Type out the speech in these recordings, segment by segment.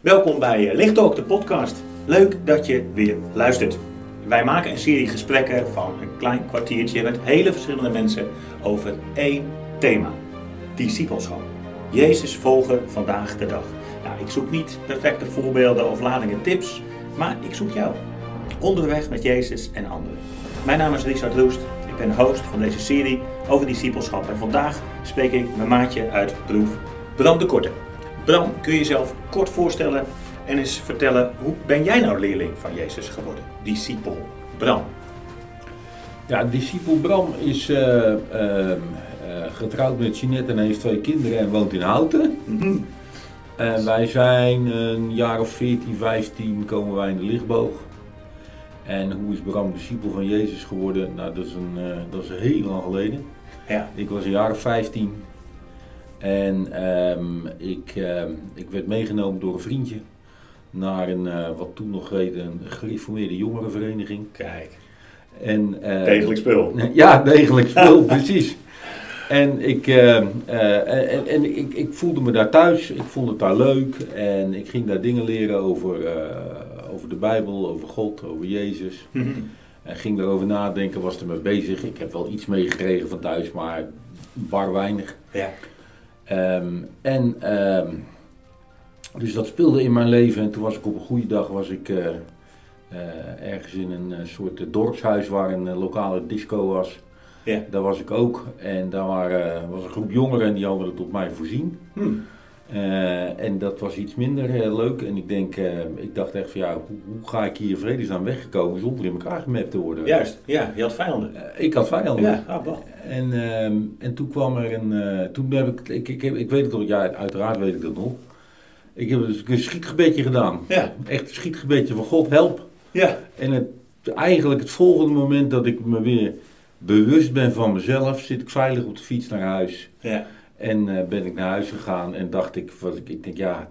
Welkom bij Lichttalk, de podcast. Leuk dat je weer luistert. Wij maken een serie gesprekken van een klein kwartiertje met hele verschillende mensen over één thema: discipelschap. Jezus volgen vandaag de dag. Nou, ik zoek niet perfecte voorbeelden of ladingen tips, maar ik zoek jou. Onderweg met Jezus en anderen. Mijn naam is Richard Roest. Ik ben host van deze serie over discipelschap. En vandaag spreek ik mijn maatje uit Droef, Bram de Korte. Bram, kun je jezelf kort voorstellen en eens vertellen hoe ben jij nou leerling van Jezus geworden? Discipel Bram. Ja, discipel Bram is uh, uh, getrouwd met Jeanette en heeft twee kinderen en woont in Houten. Mm En wij zijn een jaar of 14, 15 komen wij in de lichtboog. En hoe is Bram discipel van Jezus geworden? Nou, dat is, een, uh, dat is heel lang geleden. Ja. Ik was een jaar of 15. En um, ik, um, ik werd meegenomen door een vriendje naar een, uh, wat toen nog heette, een gereformeerde jongerenvereniging. Kijk. En, uh, degelijk spul. Ja, degelijk spul, precies. En, ik, uh, en, en ik, ik voelde me daar thuis, ik vond het daar leuk en ik ging daar dingen leren over, over de Bijbel, over God, over Jezus. En ging daarover nadenken, was er mee bezig. Ik heb wel iets meegekregen van thuis, maar bar weinig. Ja. Um, en um, dus dat speelde in mijn leven. En toen was ik op een goede dag was ik uh, uh, ergens in een uh, soort dorpshuis waar een lokale disco was. Ja. Daar was ik ook. En daar waren, was een groep jongeren en die hadden het op mij voorzien. Hmm. En dat was iets minder leuk. En ik denk, ik dacht echt van ja, hoe, hoe ga ik hier vredesnaam weggekomen zonder in elkaar gemapt te worden? Juist, ja, je had vijanden. ik had vijanden. Ja, ah, bon. En, um, en toen kwam er een, toen heb ik, ik, ik, ik weet het nog, ja uiteraard weet ik dat nog. Ik heb dus een schietgebedje gedaan. Ja. Echt een schietgebedje van God, help. Ja. En het, eigenlijk het volgende moment dat ik me weer bewust ben van mezelf, zit ik veilig op de fiets naar huis. Ja. En uh, ben ik naar huis gegaan en dacht ik, wat ik, ik denk ja,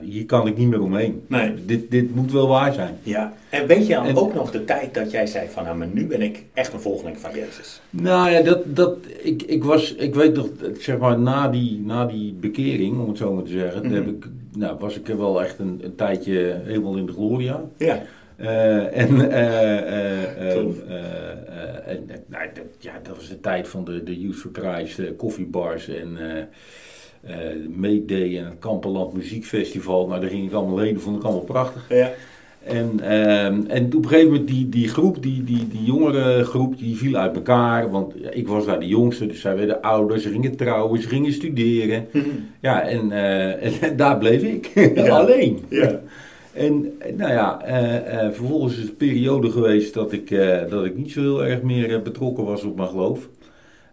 hier kan ik niet meer omheen. Nee. Dit, dit moet wel waar zijn. Ja, en weet je dan en, ook nog de tijd dat jij zei van nou, maar nu ben ik echt een volgeling van Jezus? Nou ja, dat, dat, ik, ik was, ik weet nog, zeg maar na die, na die bekering, om het zo maar te zeggen, mm -hmm. heb ik, nou, was ik wel echt een, een tijdje helemaal in de gloria. Ja. Uh, en, uh, en nou, dat, ja, dat was de tijd van de, de Youth Christ, koffiebars en Mayday en het Kamperland Muziekfestival. Nou, daar ging ik allemaal heen, dat vond ik allemaal prachtig. Ja. En, en op een gegeven moment die, die groep, die, die, die jongere groep, die viel uit elkaar. Want ik was daar de jongste, dus zij werden ouder, ze gingen trouwen, ze gingen studeren. ja, en, en daar bleef ik, alleen. Ja. En nou ja, uh, uh, vervolgens is het een periode geweest dat ik, uh, dat ik niet zo heel erg meer betrokken was op mijn geloof.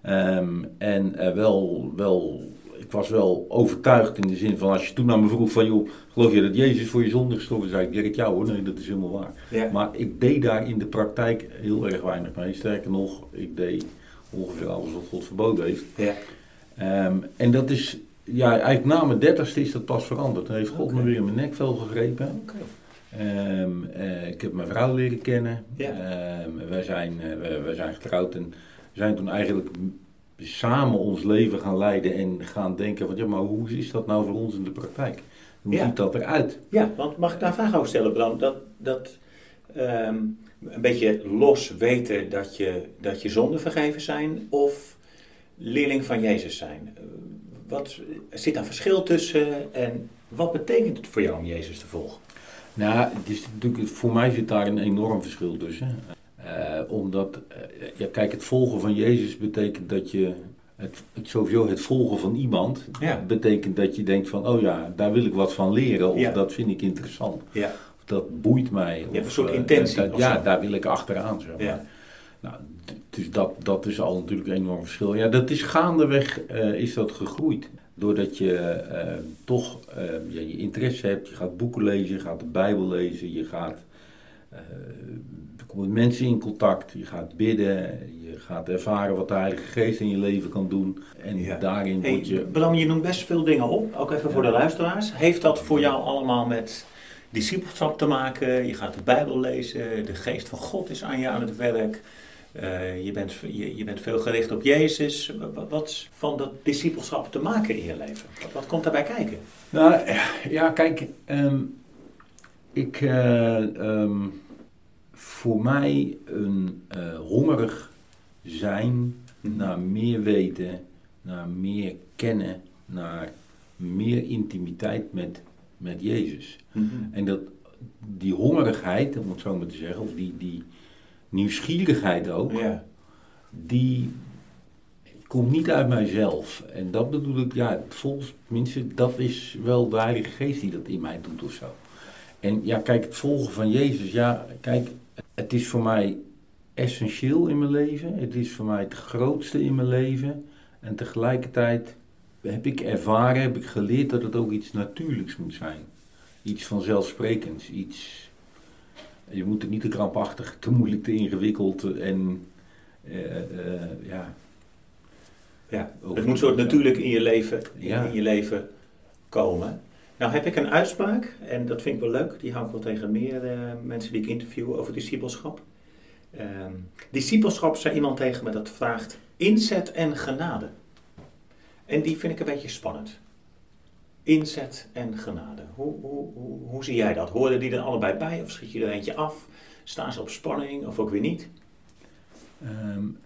Um, en wel, wel, ik was wel overtuigd in de zin van als je toen naar me vroeg van joh, geloof je dat Jezus voor je zonde gestorven is? zei ik direct ja hoor, nee dat is helemaal waar. Ja. Maar ik deed daar in de praktijk heel erg weinig mee. Sterker nog, ik deed ongeveer alles wat God verboden heeft. Ja. Um, en dat is ja, eigenlijk na mijn dertigste is dat pas veranderd. Dan heeft God Okay. me weer in mijn nekvel gegrepen. Okay. Um, uh, ik heb mijn vrouw leren kennen. Ja. Um, wij, zijn, uh, wij, wij, zijn getrouwd en zijn toen eigenlijk samen ons leven gaan leiden en gaan denken van ja, maar hoe is dat nou voor ons in de praktijk? Hoe Ja. ziet dat eruit? Ja, want mag ik daar een vraag over stellen, Bram? Dat, dat um, een beetje los weten dat je, dat je zonden vergeven zijn of leerling van Jezus zijn? Wat, zit daar verschil tussen en wat betekent het voor jou om Jezus te volgen? Nou, het is natuurlijk, voor mij zit daar een enorm verschil tussen. Uh, omdat, uh, ja, kijk, het volgen van Jezus betekent dat je, het, het, sowieso het volgen van iemand, Ja. betekent dat je denkt van, oh ja, daar wil ik wat van leren, of Ja. dat vind ik interessant, Ja, of dat boeit mij. of, een soort eh, intentie dat- ja, daar wil ik achteraan, zeg maar. Nou, dus dat, dat is al natuurlijk een enorm verschil. Ja, dat is gaandeweg uh, is dat gegroeid. Doordat je uh, toch uh, ja, je interesse hebt, je gaat boeken lezen, je gaat de Bijbel lezen, je gaat je komt met mensen in contact, je gaat bidden, je gaat ervaren wat de Heilige Geest in je leven kan doen. En Ja. daarin Hey, word je. Bram, je noemt best veel dingen op, ook even voor de luisteraars. Heeft dat voor jou allemaal met discipelschap te maken? Je gaat de Bijbel lezen, de geest van God is aan je aan het werk. Je, bent, je, je, bent veel gericht op Jezus. Wat, wat van dat discipelschap te maken in je leven? Wat, wat komt daarbij kijken? Nou ja, kijk, ehm, ik, uh, voor mij een uh, hongerig zijn naar meer weten, naar meer kennen, naar meer intimiteit met, met Jezus. Mhm. En dat, die hongerigheid, om het zo maar te zeggen, of die, die nieuwsgierigheid ook, ja. die komt niet uit mijzelf. En dat bedoel ik, ja, volgens tenminste, dat is wel de Heilige Geest die dat in mij doet of zo. En ja, kijk, het volgen van Jezus, ja, kijk, het is voor mij essentieel in mijn leven. Het is voor mij het grootste in mijn leven. En tegelijkertijd heb ik ervaren, heb ik geleerd dat het ook iets natuurlijks moet zijn. Iets vanzelfsprekends, iets... Je moet het niet te krampachtig, te moeilijk, te ingewikkeld en... Uh, uh, ja, ja, het moet zo natuurlijk in je leven, in je leven komen. Nou heb ik een uitspraak, en dat vind ik wel leuk, die hou ik wel tegen meer uh, mensen die ik interview over discipelschap. Uh, discipelschap zei iemand tegen me dat vraagt inzet en genade. En die vind ik een beetje spannend. Inzet en genade. Hoe, hoe, hoe, hoe zie jij dat? Horen die er allebei bij of schiet je er eentje af? Staan ze op spanning of ook weer niet? Um,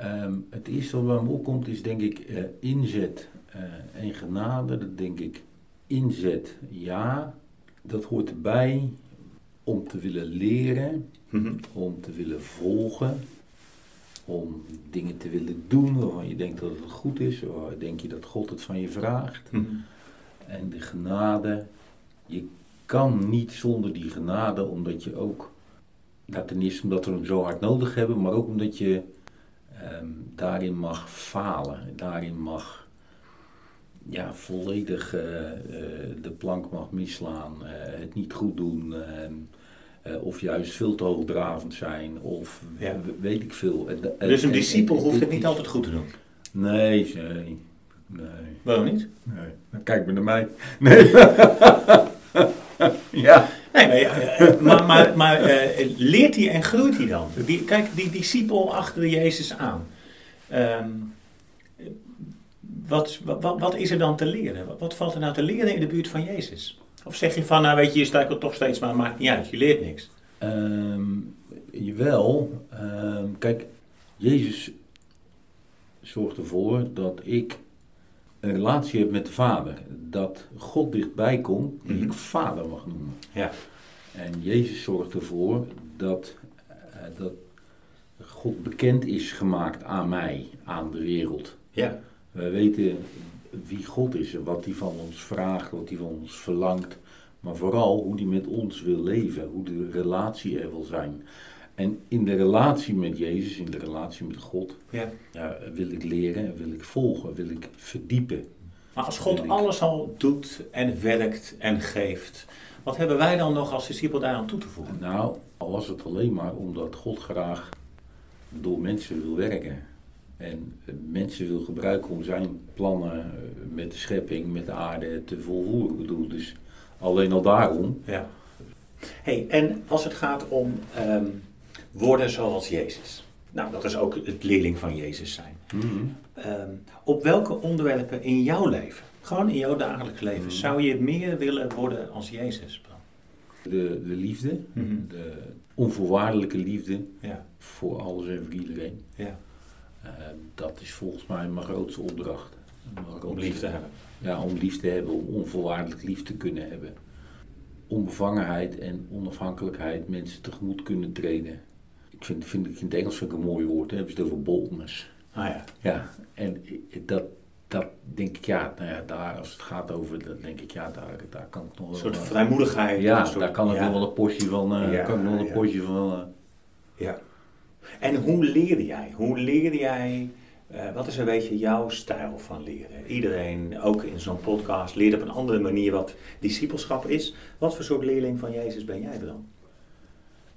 um, het eerste wat me opkomt is denk ik uh, inzet uh, en genade. Dat denk ik inzet, ja, dat hoort erbij om te willen leren, mhm. om te willen volgen, om dingen te willen doen waarvan je denkt dat het goed is, waar denk je dat God het van je vraagt. Mhm. En de genade, je kan niet zonder die genade, omdat je ook, nou, ten eerste omdat we hem zo hard nodig hebben, maar ook omdat je ehm, daarin mag falen, daarin mag ja, volledig uh, de plank mag misslaan, uh, het niet goed doen, of juist veel te hoogdravend zijn, of ja. weet ik veel. dus een discipel hoeft het niet altijd goed te doen? Nee, nee. Nee. Waarom niet? Nee, dan kijk maar naar mij. Nee. ja. Nee, maar, maar, maar, maar leert hij en groeit hij dan? Die, kijk, die discipel achter Jezus aan. Um, wat, wat, wat is er dan te leren? Wat, wat, valt er nou te leren in de buurt van Jezus? Of zeg je van, nou weet je, je struikelt toch steeds, maar maakt niet uit, je leert niks? Um, jawel. Um, kijk, Jezus zorgt ervoor dat ik een relatie heb met de Vader. Dat God dichtbij komt, die mhm. ik Vader mag noemen. Ja. En Jezus zorgt ervoor dat, uh, dat God bekend is gemaakt aan mij, aan de wereld. Ja. Wij weten wie God is en wat hij van ons vraagt, wat hij van ons verlangt. Maar vooral hoe hij met ons wil leven, hoe de relatie er wil zijn. En in de relatie met Jezus, in de relatie met God, ja. ja wil ik leren, wil ik volgen, wil ik verdiepen. Maar als God alles al doet en werkt en geeft, wat hebben wij dan nog als discipel daar aan toe te voegen? Nou, al was het alleen maar omdat God graag door mensen wil werken en mensen wil gebruiken om zijn plannen eh, met de schepping, met de aarde te volvoeren. Ik bedoel, dus alleen al daarom. Ja. Hey, en als het gaat om um, worden zoals Jezus. Nou, dat is ook het leerling van Jezus zijn. Mhm. Ehm, op welke onderwerpen in jouw leven, gewoon in jouw dagelijks leven, mhm. zou je meer willen worden als Jezus? De, de liefde, mhm. de onvoorwaardelijke liefde ja. voor alles en voor iedereen. Ja. Uh, dat is volgens mij mijn grootste opdracht. om lief te hebben. Ja, om lief te hebben, om onvoorwaardelijk lief te kunnen hebben. Onbevangenheid en onafhankelijkheid mensen tegemoet kunnen treden. Ik vind, vind, ik in het Engels vind ik een mooi woord, hè? hebben ze het over boldness. Ah ja. Ja, en dat, dat denk ik, ja, nou ja, daar als het gaat over, dat denk ik, ja, daar, daar kan ik nog wel... Een soort vrijmoedigheid. Ja, daar kan ik nog wel een portie van, uh, ja, kan ik nog wel een portie van... Uh, ja. En hoe leer jij? Hoe leer jij, uh, wat is een beetje jouw stijl van leren? Iedereen, ook in zo'n podcast, leert op een andere manier wat discipelschap is. Wat voor soort leerling van Jezus ben jij dan?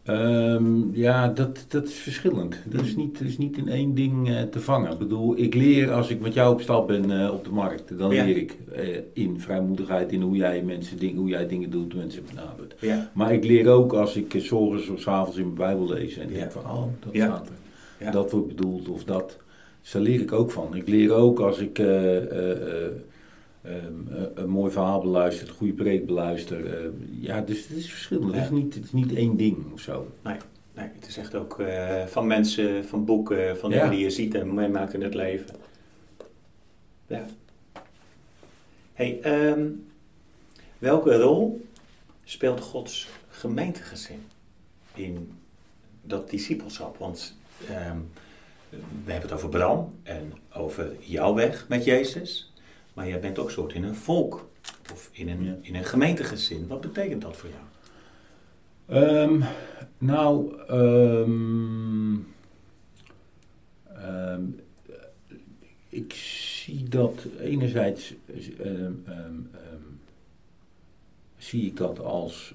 Um, ja, dat, dat is verschillend. Dat is niet, dat is niet in één ding uh, te vangen. Ik bedoel, ik leer als ik met jou op stap ben uh, op de markt. Dan leer ik uh, in vrijmoedigheid, in hoe jij mensen dingen, hoe jij dingen doet, mensen benadert. Ja. Maar ik leer ook als ik s ochtends of s avonds in mijn Bijbel lees en denk van, oh, dat staat er. Ja. dat wordt bedoeld of dat. Dus daar leer ik ook van. Ik leer ook als ik eh, eh, eh, ehm, eh, een mooi verhaal beluister, een goede preek beluister. eh, ja, dus het is verschillend. Het, is niet, het is niet één ding of zo. Nee, nee, het is echt ook eh, van mensen, van boeken, van Ja. dingen die je ziet en meemaakt in het leven. Ja. Hey, ehm, welke rol speelt Gods gemeentegezin in dat discipelschap? Want ehm, we hebben het over Bram en over jouw weg met Jezus. Maar jij bent ook soort in een volk of in een, Ja. in een gemeentegezin. Wat betekent dat voor jou? Ehm, nou, ehm, ehm, ik zie dat enerzijds zie ik dat als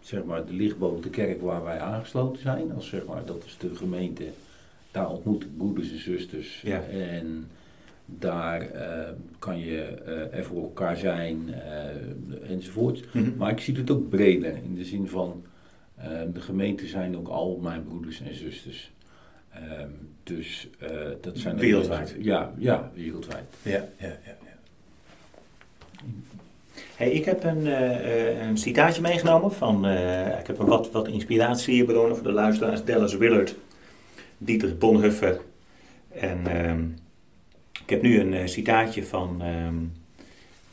zeg maar de lichtboom, de kerk waar wij aangesloten zijn. Als zeg maar, dat is de gemeente. Daar ontmoet ik broeders en zusters. Ja. En daar eh, kan je eh, er voor elkaar zijn eh, enzovoort. Maar ik zie het ook breder, in de zin van de gemeenten zijn ook al mijn broeders en zusters. Ehm, dus dat zijn ook Wereldwijd. Ja, ja, wereldwijd. Ja, ja, ja. Hey, ik heb een, eh, een citaatje meegenomen van, ik heb een wat, wat inspiratiebronnen voor de luisteraars, Dallas Willard, Dietrich Bonhoeffer. En ehm, heb nu een eh, citaatje van, ehm,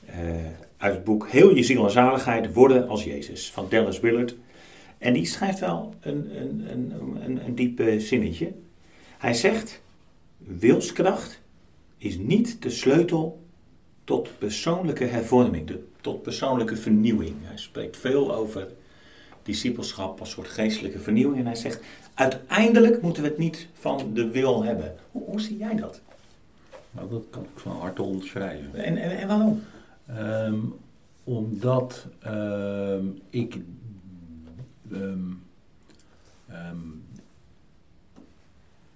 eh, uit het boek Heel je ziel en zaligheid worden als Jezus, van Dallas Willard. En die schrijft wel een, een, een, een, een diep zinnetje. Hij zegt, wilskracht is niet de sleutel tot persoonlijke hervorming, tot persoonlijke vernieuwing. Hij spreekt veel over discipelschap als soort geestelijke vernieuwing. En hij zegt, uiteindelijk moeten we het niet van de wil hebben. Hoe, hoe zie jij dat? Nou, dat kan ik van harte onderschrijven. En, en, en waarom? Ehm, omdat ehm, ik. ehm,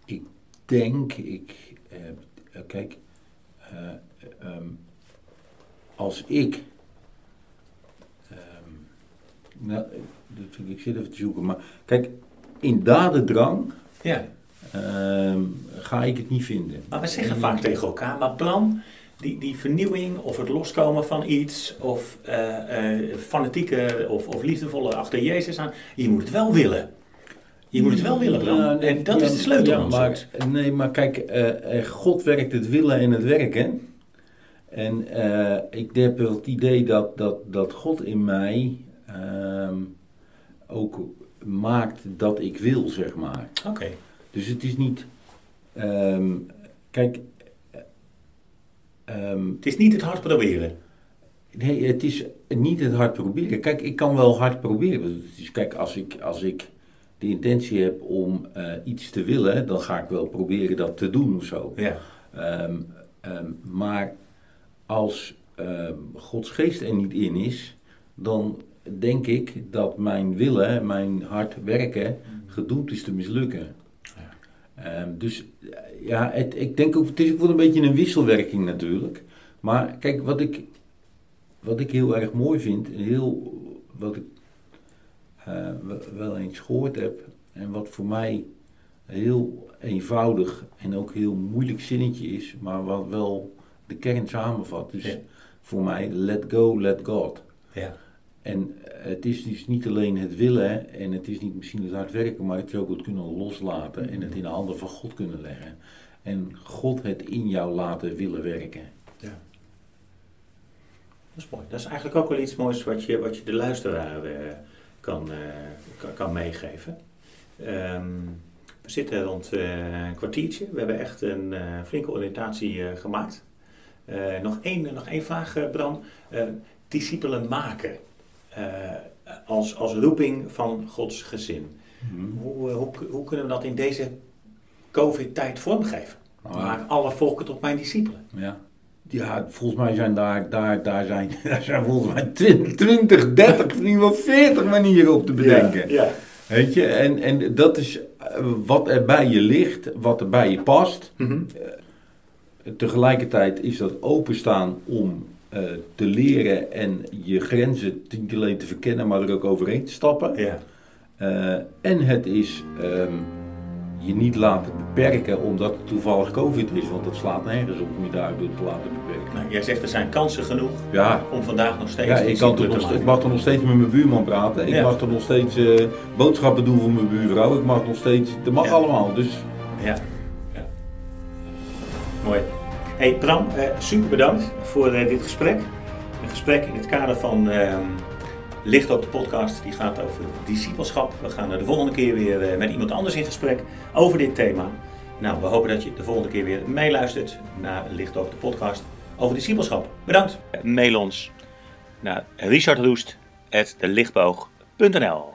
ik denk, ik. eh, eh, kijk, eh, als ik. nou, dat- ik zit even te zoeken, maar kijk, in dadendrang Ja, ga ik het niet vinden. maar we zeggen vaak tegen elkaar, maar Bram, die, die vernieuwing of het loskomen van iets of eh, eh, fanatieke of, of liefdevolle achter Jezus aan, je moet het wel willen. Je moet het wel willen. Ja, nee, en dat ja, is de sleutel. ja, maar. Nee, maar kijk, eh, God werkt het willen en het werken. En ik heb wel het idee dat, dat, dat God in mij ehm, ook maakt dat ik wil, zeg maar. Oké. Dus het is niet. ehm, kijk. eh, ehm, Het is niet het hard proberen. Nee, het is niet het hard proberen. Kijk, ik kan wel hard proberen. Dus kijk, als ik, als ik de intentie heb om eh, iets te willen, dan ga ik wel proberen dat te doen of zo. Ja. Ehm, maar als Gods geest er niet in is, dan denk ik dat mijn willen, mijn hard werken, gedoemd is te mislukken. Ehm, dus eh, ja, het, ik denk ook, het is ook wel een beetje een wisselwerking natuurlijk. Maar kijk, wat ik, wat ik heel erg mooi vind, en heel, wat ik eh, wel- eens gehoord heb, en wat voor mij heel eenvoudig en ook heel moeilijk zinnetje is, maar wat wel de kern samenvat. Dus Ja. voor mij, let go, let God. Ja. En het is dus niet alleen het willen en het is niet misschien het hard werken, maar het is ook het kunnen loslaten en het in de handen van God kunnen leggen. En God het in jou laten willen werken. Ja. Dat is mooi. Dat is eigenlijk ook wel iets moois wat je, wat je de luisteraar eh, kan, eh, kan, kan meegeven. Ehm, we zitten rond eh, een kwartiertje. We hebben echt een eh, flinke oriëntatie eh, gemaakt. Eh, nog, één, nog één vraag, eh, Bram. Eh, discipelen maken eh, als, als roeping van Gods gezin. Hoe, eh, hoe, hoe kunnen we dat in deze COVID-tijd vormgeven? Nou, Maak alle volken tot mijn discipelen. Ja. Ja, volgens mij zijn daar, daar, daar, zijn, daar zijn volgens mij 20, 20 30, misschien wel 40 manieren op te bedenken. Ja, Weet je, en, en dat is eh, wat er bij je ligt, wat er bij je past. Mhm. Tegelijkertijd is dat openstaan om eh, te leren en je grenzen niet alleen te verkennen, maar er ook overheen te stappen. ja. Eh, en het is ehm, je niet laten beperken omdat het toevallig COVID is. Want dat slaat nergens op om je daardoor te laten beperken. Nou, jij zegt er zijn kansen genoeg Ja, om vandaag nog steeds ja ik, kan te nog, maken. ik mag toch nog steeds met mijn buurman praten. Ik Ja. mag toch nog steeds eh, boodschappen doen voor mijn buurvrouw. Ik mag nog steeds, dat mag allemaal. Dus Ja. ja. Mooi. Hey Bram, eh, super bedankt voor eh, dit gesprek. Een gesprek in het kader van ehm, Licht op de podcast. Die gaat over discipelschap. We gaan de volgende keer weer eh, met iemand anders in gesprek over dit thema. Nou, we hopen dat je de volgende keer weer meeluistert naar Licht op de podcast over discipelschap. Bedankt. Mail ons naar richardroest.delichtboog.nl